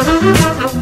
Thank.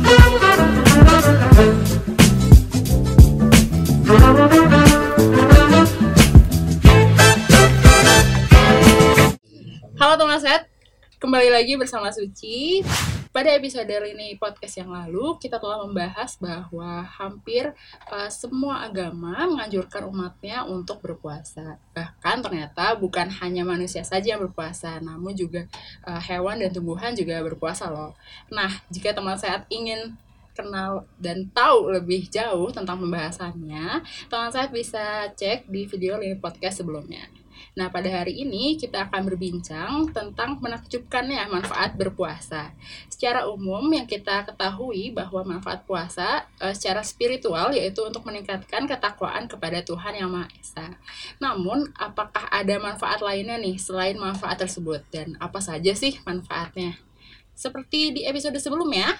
Kembali lagi bersama Suci. Pada episode ini podcast yang lalu kita telah membahas bahwa hampir uh, semua agama menganjurkan umatnya untuk berpuasa. Bahkan ternyata bukan hanya manusia saja yang berpuasa, namun juga uh, hewan dan tumbuhan juga berpuasa loh. Nah, jika teman sehat ingin kenal dan tahu lebih jauh tentang pembahasannya, teman saya bisa cek di video link podcast sebelumnya. Nah, pada hari ini kita akan berbincang tentang menakjubkannya manfaat berpuasa. Secara umum yang kita ketahui bahwa manfaat puasa e, secara spiritual yaitu untuk meningkatkan ketakwaan kepada Tuhan Yang Maha Esa. Namun, apakah ada manfaat lainnya nih selain manfaat tersebut dan apa saja sih manfaatnya? Seperti di episode sebelumnya,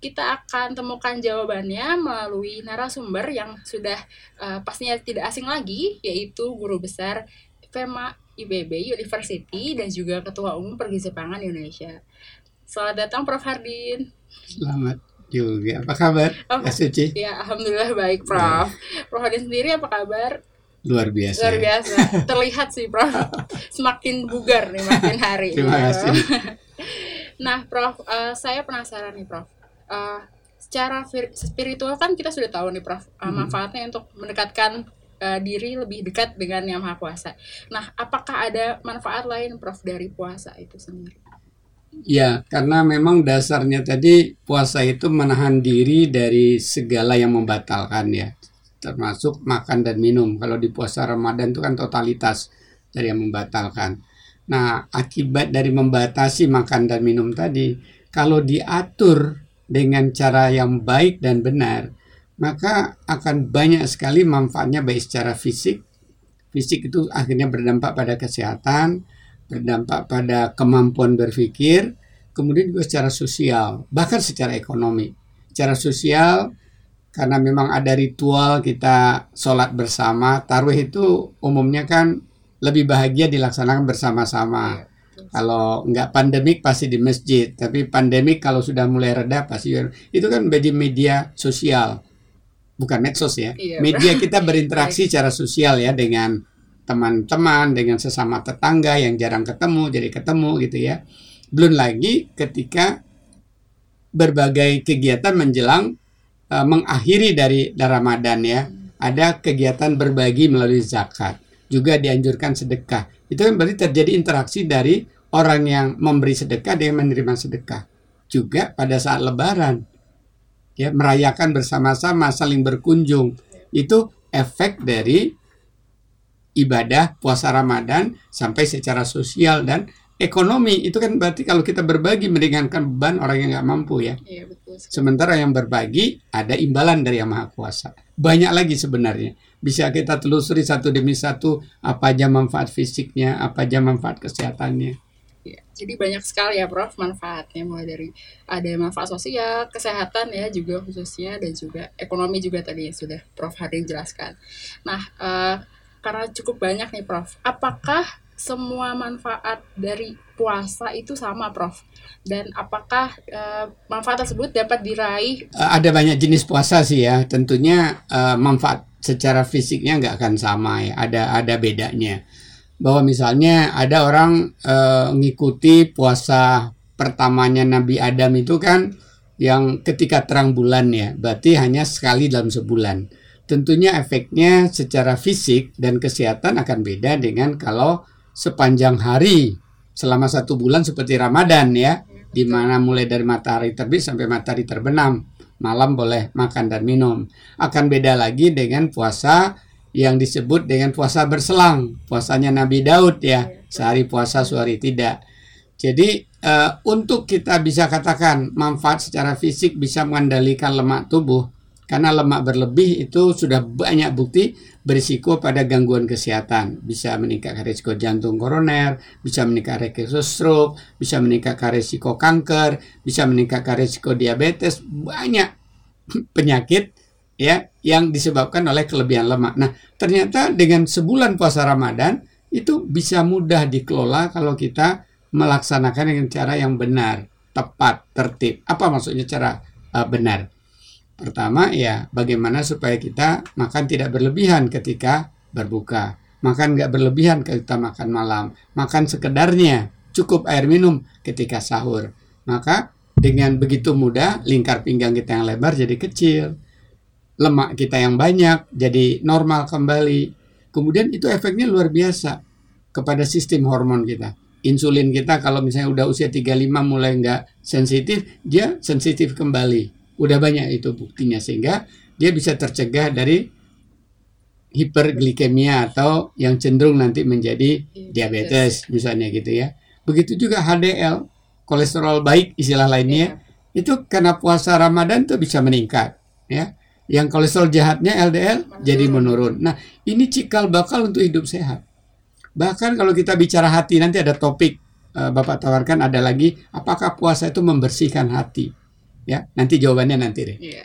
kita akan temukan jawabannya melalui narasumber yang sudah uh, pastinya tidak asing lagi, yaitu guru besar FEMA IBB University dan juga Ketua Umum Pergizi Pangan Indonesia. Selamat datang Prof Hardin. Selamat juga. Apa kabar? Oh, Suci? Ya, alhamdulillah baik, Prof. Prof Hardin sendiri apa kabar? Luar biasa. Luar biasa. Terlihat sih, Prof. Semakin bugar nih makin hari. Terima kasih. nah, Prof, uh, saya penasaran nih, Prof. Uh, secara spiritual kan kita sudah tahu nih, Prof. Uh, manfaatnya untuk mendekatkan uh, diri lebih dekat dengan Yang Maha Kuasa. Nah, apakah ada manfaat lain Prof dari puasa itu sendiri? Ya, karena memang dasarnya tadi puasa itu menahan diri dari segala yang membatalkan ya, termasuk makan dan minum. Kalau di puasa Ramadan itu kan totalitas dari yang membatalkan. Nah, akibat dari membatasi makan dan minum tadi, kalau diatur dengan cara yang baik dan benar, maka akan banyak sekali manfaatnya baik secara fisik. Fisik itu akhirnya berdampak pada kesehatan, berdampak pada kemampuan berpikir, kemudian juga secara sosial, bahkan secara ekonomi. Secara sosial, karena memang ada ritual kita sholat bersama, taruh itu umumnya kan lebih bahagia dilaksanakan bersama-sama. Kalau nggak pandemik pasti di masjid, tapi pandemik kalau sudah mulai reda pasti itu kan menjadi media sosial bukan medsos ya. Iya, Media kita berinteraksi secara sosial ya dengan teman-teman, dengan sesama tetangga yang jarang ketemu, jadi ketemu gitu ya. Belum lagi ketika berbagai kegiatan menjelang uh, mengakhiri dari Ramadan ya. Ada kegiatan berbagi melalui zakat. Juga dianjurkan sedekah. Itu kan berarti terjadi interaksi dari orang yang memberi sedekah dengan menerima sedekah. Juga pada saat lebaran ya merayakan bersama-sama saling berkunjung itu efek dari ibadah puasa Ramadan sampai secara sosial dan ekonomi itu kan berarti kalau kita berbagi meringankan beban orang yang nggak mampu ya. Iya, betul. Sementara yang berbagi ada imbalan dari yang maha kuasa. Banyak lagi sebenarnya. Bisa kita telusuri satu demi satu apa aja manfaat fisiknya, apa aja manfaat kesehatannya. Ya, jadi banyak sekali ya Prof manfaatnya mulai dari ada manfaat sosial, kesehatan ya juga khususnya dan juga ekonomi juga tadi yang sudah Prof Harding jelaskan. Nah, uh, karena cukup banyak nih Prof, apakah semua manfaat dari puasa itu sama Prof? Dan apakah uh, manfaat tersebut dapat diraih? Uh, ada banyak jenis puasa sih ya, tentunya uh, manfaat secara fisiknya nggak akan sama ya, ada ada bedanya bahwa misalnya ada orang e, ngikuti puasa pertamanya Nabi Adam itu kan yang ketika terang bulan ya, berarti hanya sekali dalam sebulan. Tentunya efeknya secara fisik dan kesehatan akan beda dengan kalau sepanjang hari selama satu bulan seperti Ramadan ya, di mana mulai dari matahari terbit sampai matahari terbenam, malam boleh makan dan minum. Akan beda lagi dengan puasa yang disebut dengan puasa berselang, puasanya Nabi Daud ya, sehari puasa sehari tidak. Jadi uh, untuk kita bisa katakan manfaat secara fisik bisa mengendalikan lemak tubuh karena lemak berlebih itu sudah banyak bukti berisiko pada gangguan kesehatan. Bisa meningkatkan risiko jantung koroner, bisa meningkatkan risiko stroke, bisa meningkatkan risiko kanker, bisa meningkatkan risiko diabetes, banyak penyakit ya yang disebabkan oleh kelebihan lemak. Nah, ternyata dengan sebulan puasa Ramadan itu bisa mudah dikelola kalau kita melaksanakan dengan cara yang benar. tepat, tertib. Apa maksudnya cara uh, benar? Pertama ya bagaimana supaya kita makan tidak berlebihan ketika berbuka. Makan nggak berlebihan ketika makan malam. Makan sekedarnya, cukup air minum ketika sahur. Maka dengan begitu mudah lingkar pinggang kita yang lebar jadi kecil. Lemak kita yang banyak jadi normal kembali. Kemudian itu efeknya luar biasa kepada sistem hormon kita. Insulin kita kalau misalnya udah usia 35 mulai nggak sensitif, dia sensitif kembali Udah banyak itu buktinya sehingga dia bisa tercegah dari hiperglikemia atau yang cenderung nanti menjadi diabetes misalnya gitu ya. Begitu juga HDL, kolesterol baik istilah lainnya, ya. itu karena puasa Ramadan tuh bisa meningkat ya. Yang kolesterol jahatnya LDL jadi menurun. Nah, ini cikal bakal untuk hidup sehat. Bahkan kalau kita bicara hati nanti ada topik uh, Bapak tawarkan ada lagi apakah puasa itu membersihkan hati ya nanti jawabannya nanti deh iya.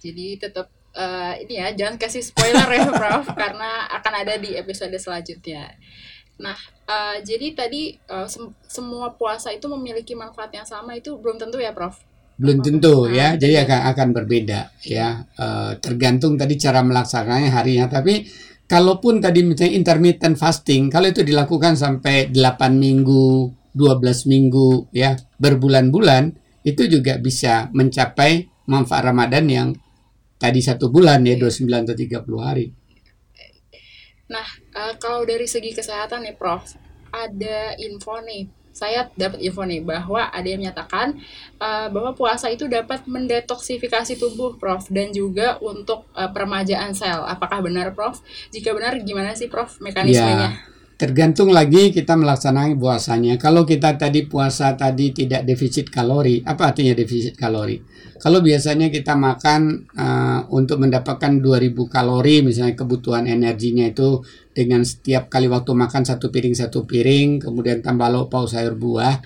jadi tetap uh, ini ya jangan kasih spoiler ya Prof karena akan ada di episode selanjutnya nah uh, jadi tadi uh, sem semua puasa itu memiliki manfaat yang sama itu belum tentu ya Prof belum tentu ya. Jadi akan akan berbeda ya. Uh, tergantung tadi cara melaksanakannya harinya. Tapi kalaupun tadi misalnya intermittent fasting kalau itu dilakukan sampai 8 minggu 12 minggu ya berbulan-bulan itu juga bisa mencapai manfaat Ramadan yang tadi satu bulan ya 29 atau 30 hari. Nah, uh, kalau dari segi kesehatan nih Prof, ada info nih. Saya dapat info nih bahwa ada yang menyatakan uh, bahwa puasa itu dapat mendetoksifikasi tubuh, Prof, dan juga untuk uh, peremajaan sel. Apakah benar, Prof? Jika benar, gimana sih, Prof, mekanismenya? Ya Tergantung lagi kita melaksanakan puasanya. Kalau kita tadi puasa tadi tidak defisit kalori, apa artinya defisit kalori? Kalau biasanya kita makan uh, untuk mendapatkan 2000 kalori, misalnya kebutuhan energinya itu dengan setiap kali waktu makan satu piring satu piring, kemudian tambah lauk sayur buah.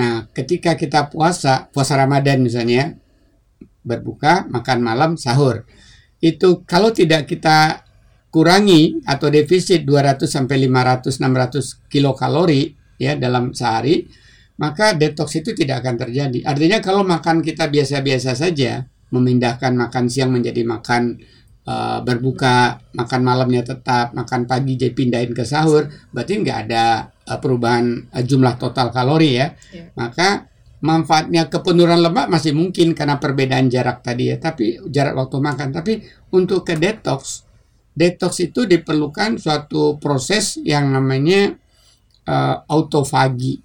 Nah, ketika kita puasa, puasa Ramadan misalnya, berbuka, makan malam, sahur. Itu kalau tidak kita kurangi atau defisit 200 sampai 500 600 kilokalori ya dalam sehari, maka detox itu tidak akan terjadi. Artinya kalau makan kita biasa-biasa saja, memindahkan makan siang menjadi makan uh, berbuka, makan malamnya tetap, makan pagi jadi pindahin ke sahur, berarti nggak ada uh, perubahan uh, jumlah total kalori ya. ya. Maka manfaatnya kepenurunan lemak masih mungkin karena perbedaan jarak tadi ya, tapi jarak waktu makan. Tapi untuk ke detox detox itu diperlukan suatu proses yang namanya uh, autofagi.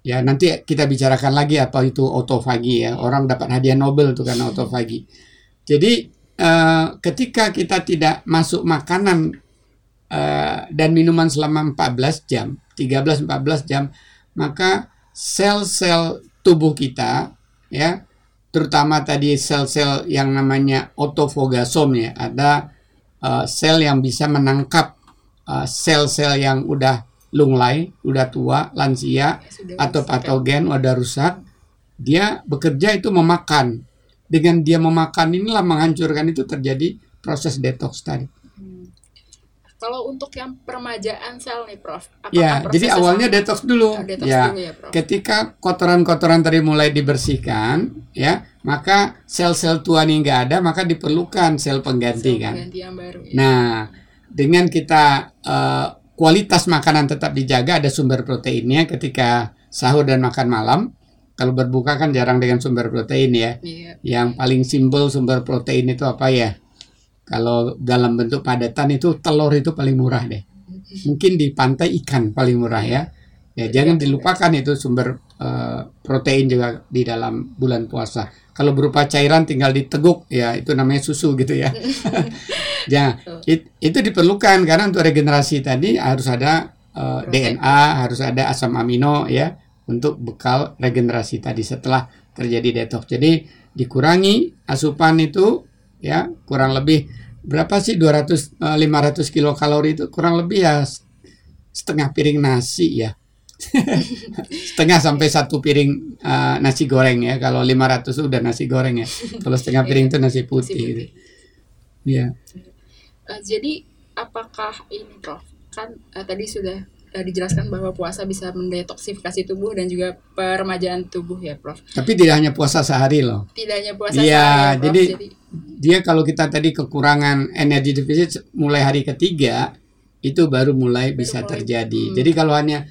Ya, nanti kita bicarakan lagi apa itu autofagi ya. Orang dapat hadiah Nobel itu karena autofagi. Jadi uh, ketika kita tidak masuk makanan uh, dan minuman selama 14 jam, 13-14 jam, maka sel-sel tubuh kita ya, terutama tadi sel-sel yang namanya autofogasom ya, ada uh, sel yang bisa menangkap uh, sel-sel yang udah lunglai, udah tua, lansia ya, atau patogen udah rusak, dia bekerja itu memakan. Dengan dia memakan inilah menghancurkan itu terjadi proses detox tadi. Kalau untuk yang permajaan sel nih, Prof. Ya, jadi awalnya detox dulu. Oh, detox ya, dulu ya Prof. ketika kotoran-kotoran tadi mulai dibersihkan, ya, maka sel-sel tua ini nggak ada, maka diperlukan sel pengganti sel kan. Pengganti yang baru. Ya. Nah, dengan kita uh, kualitas makanan tetap dijaga, ada sumber proteinnya ketika sahur dan makan malam. Kalau berbuka kan jarang dengan sumber protein ya. Iya. Yang paling simbol sumber protein itu apa ya? Kalau dalam bentuk padatan itu telur itu paling murah deh. Mungkin di pantai ikan paling murah ya. Ya jangan dilupakan itu sumber uh, protein juga di dalam bulan puasa. Kalau berupa cairan tinggal diteguk ya itu namanya susu gitu ya. ya it, itu diperlukan karena untuk regenerasi tadi harus ada uh, eh, DNA, harus ada asam amino ya untuk bekal regenerasi tadi setelah terjadi detox. Jadi dikurangi asupan itu ya kurang lebih berapa sih 200 500 eh, kilokalori itu kurang lebih ya setengah piring nasi ya setengah sampai satu piring uh, nasi goreng ya kalau 500 itu udah nasi goreng ya kalau setengah piring itu nasi putih, nasi putih. Gitu. ya uh, jadi apakah ini prof kan uh, tadi sudah uh, dijelaskan bahwa puasa bisa mendetoksifikasi tubuh dan juga peremajaan tubuh ya Prof. Tapi tidak hanya puasa sehari loh. Tidak hanya puasa Iya, sehari ya, Prof. jadi- Dia kalau kita tadi kekurangan energi defisit mulai hari ketiga itu baru mulai bisa terjadi. Hmm. Jadi kalau hanya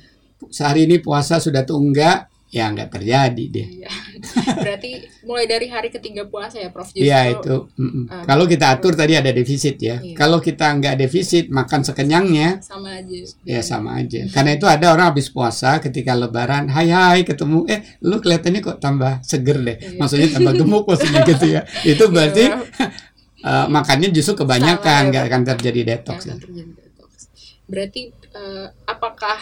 sehari ini puasa sudah tunggak ya nggak terjadi deh. Iya. Berarti mulai dari hari ketiga puasa ya Prof. Iya itu. mm-mm. uh, kalau kita atur tadi ada defisit ya. Iya. Kalau kita nggak defisit makan sekenyangnya sama aja. ya sama aja. Karena itu ada orang habis puasa ketika lebaran, hai hai ketemu, eh lu kelihatannya kok tambah seger deh. Iya. Maksudnya tambah gemuk maksudnya gitu ya. Itu berarti Iya, eh, makannya justru kebanyakan ya, nggak akan terjadi detox ya. akan terjadi detox. Berarti eh, apakah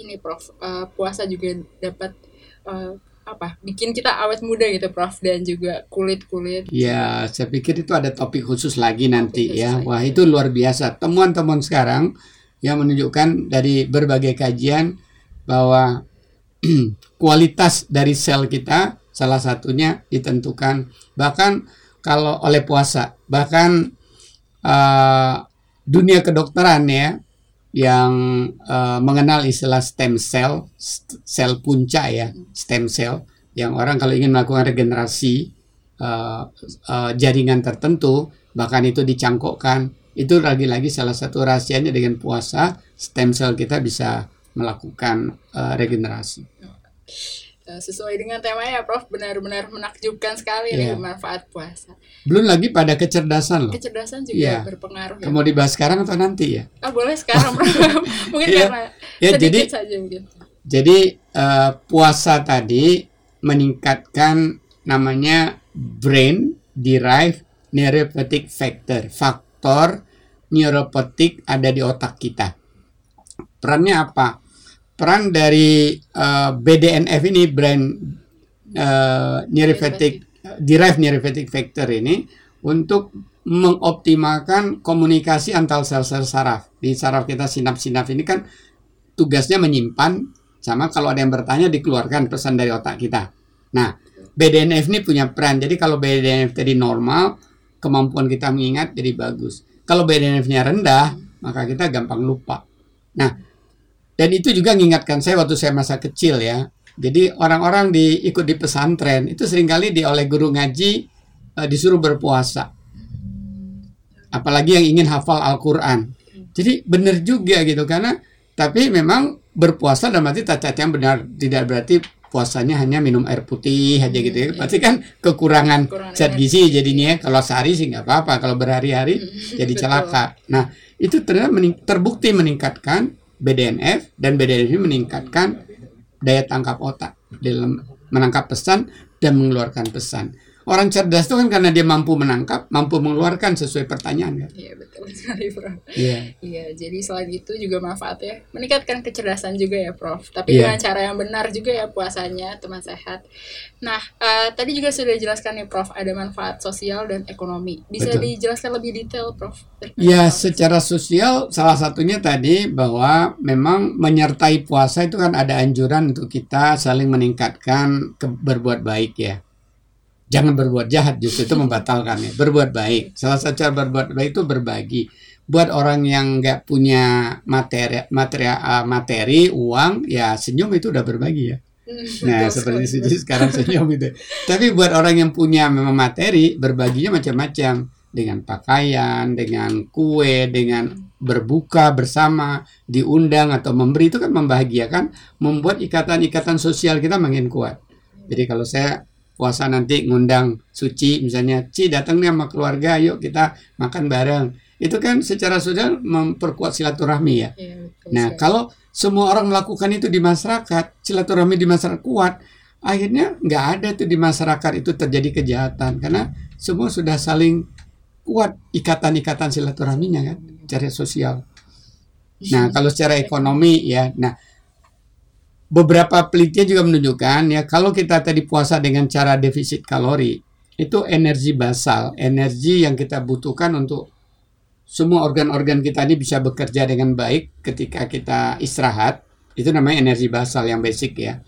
ini Prof eh, puasa juga dapat eh, apa bikin kita awet muda gitu Prof dan juga kulit kulit Ya, saya pikir itu ada topik khusus lagi nanti khusus ya. lagi. Wah, itu luar biasa. Temuan-temuan sekarang yang menunjukkan dari berbagai kajian bahwa kualitas dari sel kita salah satunya ditentukan bahkan kalau oleh puasa. Bahkan eh, dunia kedokteran ya yang eh, mengenal istilah stem cell, st- sel punca ya, stem cell yang orang kalau ingin melakukan regenerasi eh, eh, jaringan tertentu bahkan itu dicangkokkan itu lagi-lagi salah satu rahasianya dengan puasa stem cell kita bisa melakukan eh, regenerasi. Eh, sesuai dengan temanya ya Prof benar-benar menakjubkan sekali Iya. nih manfaat puasa. Belum lagi pada kecerdasan loh. Kecerdasan juga Iya. berpengaruh ya. Mau dibahas sekarang atau nanti ya? Ah boleh sekarang Prof. mungkin Iya. karena Ya sedikit jadi saja mungkin. Jadi eh, puasa tadi meningkatkan namanya brain derived neuropathic factor. Faktor neuropathic ada di otak kita. Perannya apa? Peran dari eh, BDNF ini brain eh, neuropathic derived neuropathic factor ini untuk mengoptimalkan komunikasi antar sel-sel saraf. Di saraf kita sinap-sinap ini kan tugasnya menyimpan sama kalau ada yang bertanya dikeluarkan pesan dari otak kita. Nah, BDNF ini punya peran. Jadi kalau BDNF tadi normal, kemampuan kita mengingat jadi bagus. Kalau BDNF-nya rendah, maka kita gampang lupa. Nah, dan itu juga mengingatkan saya waktu saya masa kecil ya. Jadi orang-orang di ikut di pesantren itu sering kali di oleh guru ngaji eh, disuruh berpuasa. Apalagi yang ingin hafal Al-Qur'an. Jadi benar juga gitu karena tapi memang berpuasa dalam arti tata yang benar tidak berarti puasanya hanya minum air putih aja gitu ya. Pasti kan kekurangan zat energi. gizi jadinya ya. kalau sehari sih nggak apa-apa kalau berhari-hari jadi celaka. Nah itu ternyata mening- terbukti meningkatkan BDNF dan BDNF ini meningkatkan daya tangkap otak dalam menangkap pesan dan mengeluarkan pesan. Orang cerdas itu kan karena dia mampu menangkap, mampu mengeluarkan sesuai pertanyaan kan. Iya betul sekali Prof. Iya. Iya, jadi selain itu juga manfaatnya meningkatkan kecerdasan juga ya, Prof. Tapi Iya. dengan cara yang benar juga ya puasanya, teman sehat. Nah, eh, tadi juga sudah dijelaskan nih, Prof. Ada manfaat sosial dan ekonomi. Bisa Betul. dijelaskan lebih detail, Prof? Ya, hal- secara sosial salah satunya tadi bahwa memang menyertai puasa itu kan ada anjuran untuk kita saling meningkatkan ke berbuat baik ya. Jangan berbuat jahat justru itu membatalkan ya. Berbuat baik. Salah satu cara berbuat baik itu berbagi. Buat orang yang nggak punya materi materi uh, materi uang ya senyum itu udah berbagi ya. Hmm, Nah, seperti. Suci sekarang senyum gitu. Tapi buat orang yang punya memang materi, berbaginya macam-macam dengan pakaian, dengan kue, dengan berbuka bersama, diundang atau memberi itu kan membahagiakan, membuat ikatan-ikatan sosial kita makin kuat. Jadi kalau saya puasa nanti ngundang Suci misalnya, Ci datang nih sama keluarga, yuk kita makan bareng. Itu kan secara sosial memperkuat silaturahmi ya. Betul Nah, kalau semua orang melakukan itu di masyarakat, silaturahmi di masyarakat kuat, akhirnya nggak ada tuh di masyarakat itu terjadi kejahatan karena semua sudah saling kuat ikatan-ikatan silaturahminya kan, secara sosial. Nah, kalau secara ekonomi ya, nah beberapa penelitian juga menunjukkan ya kalau kita tadi puasa dengan cara defisit kalori itu energi basal, energi yang kita butuhkan untuk semua organ-organ kita ini bisa bekerja dengan baik ketika kita istirahat. Itu namanya energi basal yang basic ya.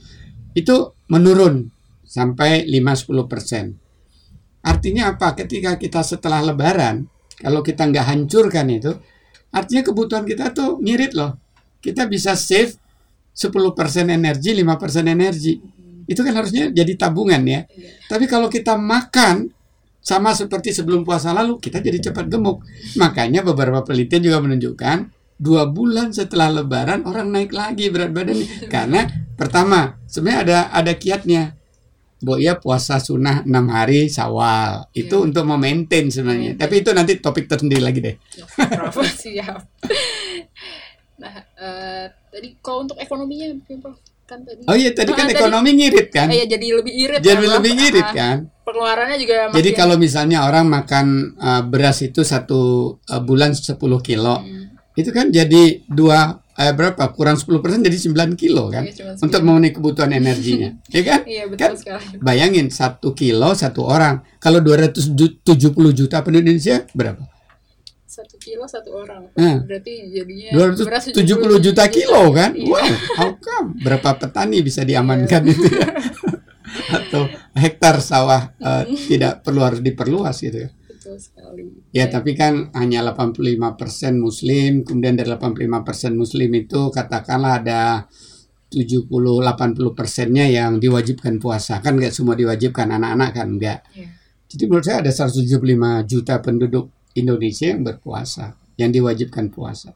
Itu menurun sampai 5-10%. Artinya apa? Ketika kita setelah lebaran, kalau kita nggak hancurkan itu, artinya kebutuhan kita tuh ngirit loh. kita bisa save 10% energi, 5% energi. Itu kan harusnya jadi tabungan ya. Iya. Tapi kalau kita makan sama seperti sebelum puasa lalu, kita jadi cepat gemuk. Makanya beberapa penelitian juga menunjukkan dua bulan setelah Lebaran orang naik lagi berat badannya. Karena pertama sebenarnya ada ada kiatnya. Bu ya puasa sunnah 6 hari sawal itu Iya. untuk memaintain sebenarnya. Tapi itu nanti topik tersendiri lagi deh. Prof, siap. Nah, eh, tadi kalau untuk ekonominya kan tadi. Oh iya tadi kan tadi- ekonomi ngirit kan? Eh, ya jadi lebih irit. Jadi kan, lebih ngirit Ah, kan? Pengeluarannya juga Jadi makin- kalau misalnya orang makan uh, beras itu satu uh, bulan 10 kilo, Hmm, itu kan jadi dua eh, berapa kurang 10% jadi 9 kilo kan iya, cuma untuk memenuhi kebutuhan energinya, ya kan? Iya betul kan? sekali. Bayangin satu kilo satu orang, kalau 270 juta penduduk Indonesia berapa? Satu kilo satu orang. Nah. Berarti jadinya 270 juta kilo kan? Iya. Wow, how come? Berapa petani bisa diamankan itu ya? Atau hektar sawah uh, tidak perlu harus diperluas gitu ya? Betul sekali. Ya, tapi kan hanya 85% muslim, kemudian dari 85% muslim itu katakanlah ada 70 80 persennya yang diwajibkan puasa. Kan nggak semua diwajibkan anak-anak kan enggak. Iya. Jadi menurut saya ada 175 juta penduduk Indonesia yang berpuasa, yang diwajibkan puasa.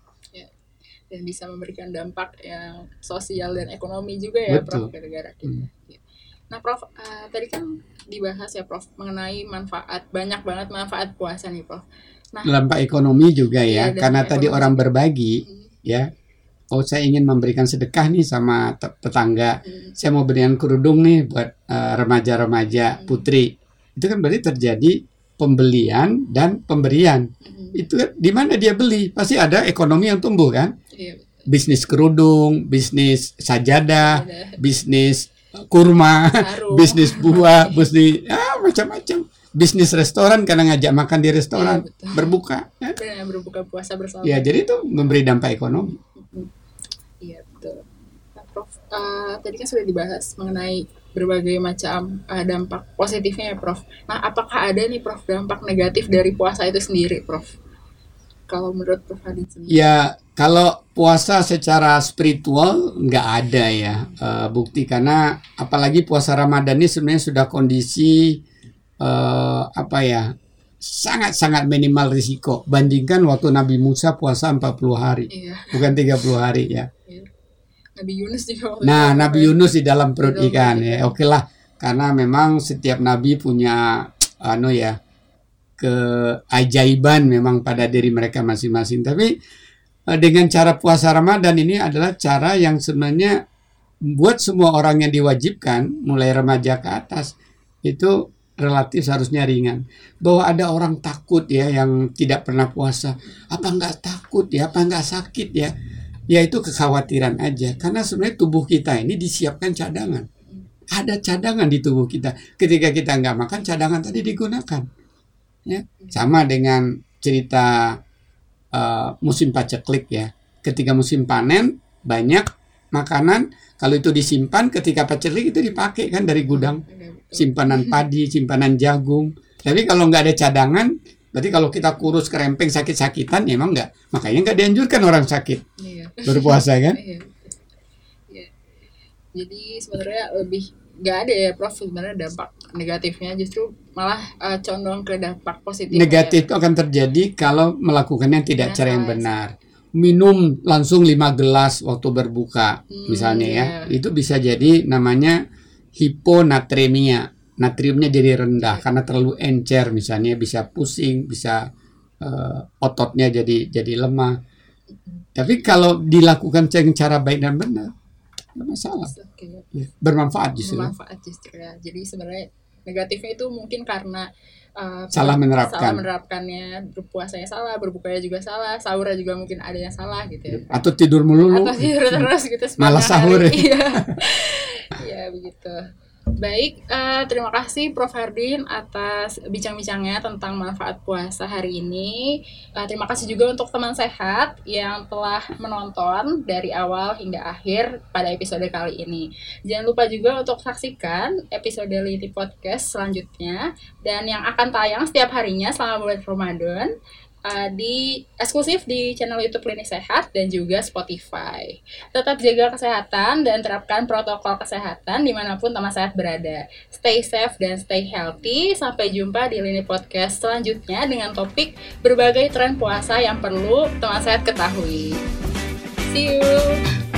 dan bisa memberikan dampak yang sosial dan ekonomi juga ya Betul. Prof negara kita. Hmm. Iya. Nah Prof eh, tadi kan dibahas ya Prof mengenai manfaat banyak banget manfaat puasa nih Prof. Nah Dampak ekonomi juga ya, dampak karena tadi ekonomi. orang berbagi Hmm. ya. Oh, saya ingin memberikan sedekah nih sama te- tetangga. hmm, saya mau berikan kerudung nih buat eh, remaja-remaja Hmm. putri itu kan berarti terjadi pembelian dan pemberian. Hmm, itu di mana dia beli? Pasti ada ekonomi yang tumbuh kan? Iya, bisnis kerudung bisnis sajadah ada bisnis eh, kurma bisnis buah bisnis ah macam-macam. Bisnis restoran karena ngajak makan di restoran. Iya, betul. berbuka ya. Berbuka puasa bersama. ya jadi itu memberi dampak ekonomi. Iya betul. Nah, Prof, eh, tadi kan sudah dibahas mengenai berbagai macam eh, dampak positifnya ya, Prof. Nah, apakah ada nih, Prof, dampak negatif dari puasa itu sendiri, Prof? Kalau menurut Prof Hadi sendiri? Ya, kalau puasa secara spiritual nggak ada ya eh, bukti karena apalagi puasa Ramadan ini sebenarnya sudah kondisi eh, apa ya sangat-sangat minimal risiko bandingkan waktu Nabi Musa puasa 40 hari Iya, bukan 30 hari ya. Nabi Yunus juga. Nah, Nabi Yunus di dalam perut Di ikan ya. Oke lah, karena memang setiap nabi punya anu ya keajaiban memang pada diri mereka masing-masing. Tapi eh, dengan cara puasa Ramadan ini adalah cara yang sebenarnya buat semua orang yang diwajibkan mulai remaja ke atas itu relatif seharusnya ringan. Bahwa ada orang takut ya yang tidak pernah puasa. Apa enggak takut ya? Apa enggak sakit ya? Ya itu kekhawatiran aja. Karena sebenarnya tubuh kita ini disiapkan cadangan. Ada cadangan di tubuh kita. Ketika kita nggak makan, cadangan tadi digunakan. Ya, sama dengan cerita eh, musim paceklik ya. Ketika musim panen banyak makanan. Kalau itu disimpan, ketika paceklik itu dipakai kan dari gudang simpanan padi, simpanan jagung. Tapi kalau nggak ada cadangan, berarti kalau kita kurus kerempeng sakit-sakitan, ya emang nggak. Makanya nggak dianjurkan orang sakit Iya. berpuasa kan? Iya. Iya. Jadi sebenarnya lebih nggak ada ya Prof sebenarnya dampak negatifnya justru malah eh, condong ke dampak positif Negatif itu akan terjadi kalau melakukannya tidak Benar. cara yang benar. Minum langsung 5 gelas waktu berbuka, Hmm, misalnya ya, iya. itu bisa jadi namanya hiponatremia. Natriumnya jadi rendah karena terlalu encer, misalnya bisa pusing, bisa eh, ototnya jadi jadi lemah. Tapi kalau dilakukan dengan cara baik dan benar, nggak masalah. Oke. Ya, Bermanfaat justru. bermanfaat justru ya. Jadi sebenarnya negatifnya itu mungkin karena uh, Salah menerapkan. salah menerapkannya berpuasanya salah, berbukanya juga salah, sahurnya juga mungkin ada yang salah gitu ya. Atau tidur melulu. Atau tidur terus gitu Malas sahur hari. ya. Iya. Iya begitu. Baik, eh, terima kasih Prof Hardin atas bincang-bincangnya tentang manfaat puasa hari ini. Eh, terima kasih juga untuk teman sehat yang telah menonton dari awal hingga akhir pada episode kali ini. Jangan lupa juga untuk saksikan episode Liti Podcast selanjutnya dan yang akan tayang setiap harinya selama bulan Ramadan. Uh, di eksklusif di channel YouTube Klinik Sehat dan juga Spotify. Tetap jaga kesehatan dan terapkan protokol kesehatan di mana pun teman sehat berada. Stay safe dan stay healthy. Sampai jumpa di Lini Podcast selanjutnya dengan topik berbagai tren puasa yang perlu teman sehat ketahui. See you.